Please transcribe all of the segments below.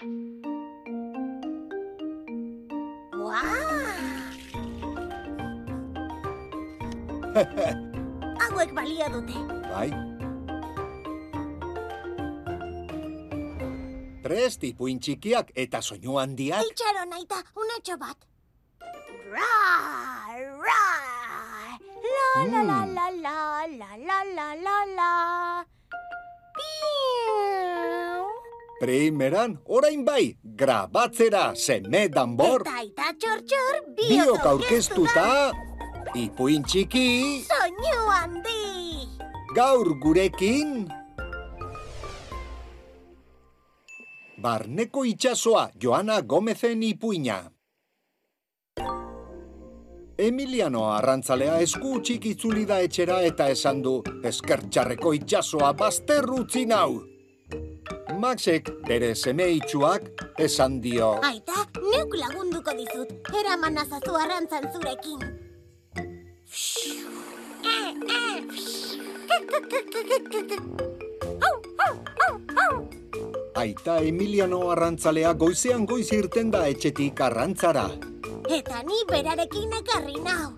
Hauek balia dute. Bai. Prest, ipuin txikiak eta soinu handiak. Itxaron aita, unetxo bat. Ra, ra. La, la, la, Mm. la, la, la, la, la, Primeran, orain bai, grabatzera seme danbor, Eta aita txor-txor biok aurkeztuta, ipuin txiki, Soinu handi. gaur gurekin... Barneko itxasoa, Joana Gomezen ipuina. Emiliano arrantzalea esku txik itzuli da etxera eta esan du eskertxarreko itxasoa bazterrutzi nau. Maxek bere seme itxuak esan dio. Aita, neuk lagunduko dizut. Eraman azazu arrantzan zurekin. Aita Emiliano arrantzalea goizean goiz irten da etxetik arrantzara. Eta ni berarekin ekarri nau.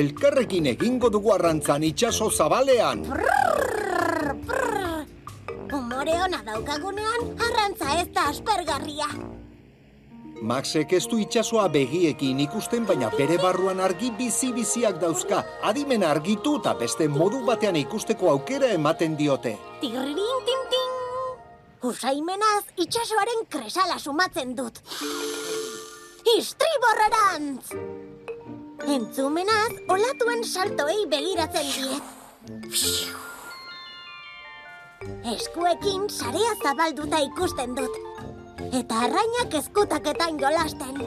Elkarrekin egingo dugu arrantzan itxaso zabalean. Humore ona daukagunean, arrantza ez da aspergarria. Maxek ez du itxasoa begiekin ikusten, baina bere barruan argi bizi-biziak dauzka. Adimen argitu eta beste modu batean ikusteko aukera ematen diote. Tirririn tin tin. Usaimenaz itxasoaren kresala sumatzen dut. Istriborrerantz! Entzumenaz olatuen saltoei begiratzen diet. Eskuekin sarea zabalduta ikusten dut. Eta arrainak ezkutaketan jolasten.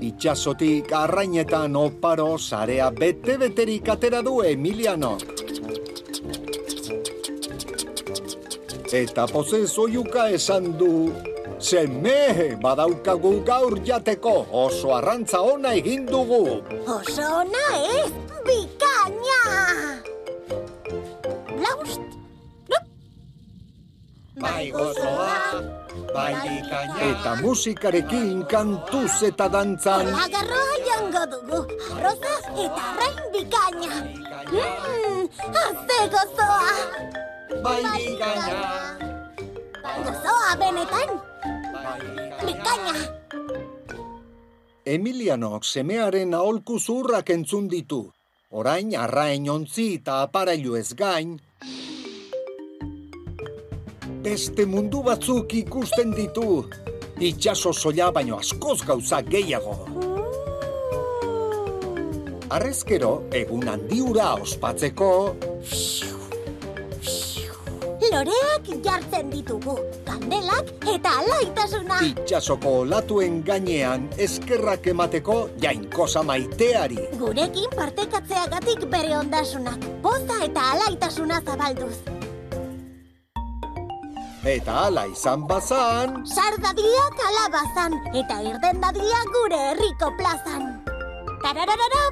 Itxasotik arrainetan oparo sarea bete-beterik atera du Emiliano. Eta pozez oiuka esan du, Seme, badaukagu gaur jateko, oso arrantza ona egin dugu. Oso ona ez, gozoa, bai bikaina. Eta musikarekin kantuz eta dantzan. Agarroa jango dugu, arroza eta arrain bikaina. Mmm, haze gozoa! Bai bikaina. Gozoa benetan, bikaina! Emilianok semearen aholku zurrak entzun ditu. Orain arrain ontzi eta aparailu ez gain, beste mundu batzuk ikusten ditu. Itxaso soila baino askoz gauza gehiago. Arrezkero, egun handiura ospatzeko, Loreak jartzen ditugu, kandelak eta alaitasuna. itxasoko olatuen gainean eskerrak emateko jainkosa maiteari. Gurekin partekatzeagatik bere ondasunak, poza eta alaitasuna zabalduz. Eta hala izan bazan, Sardadiak alabazan eta irden dadila gure herriko plazan. Tarararara,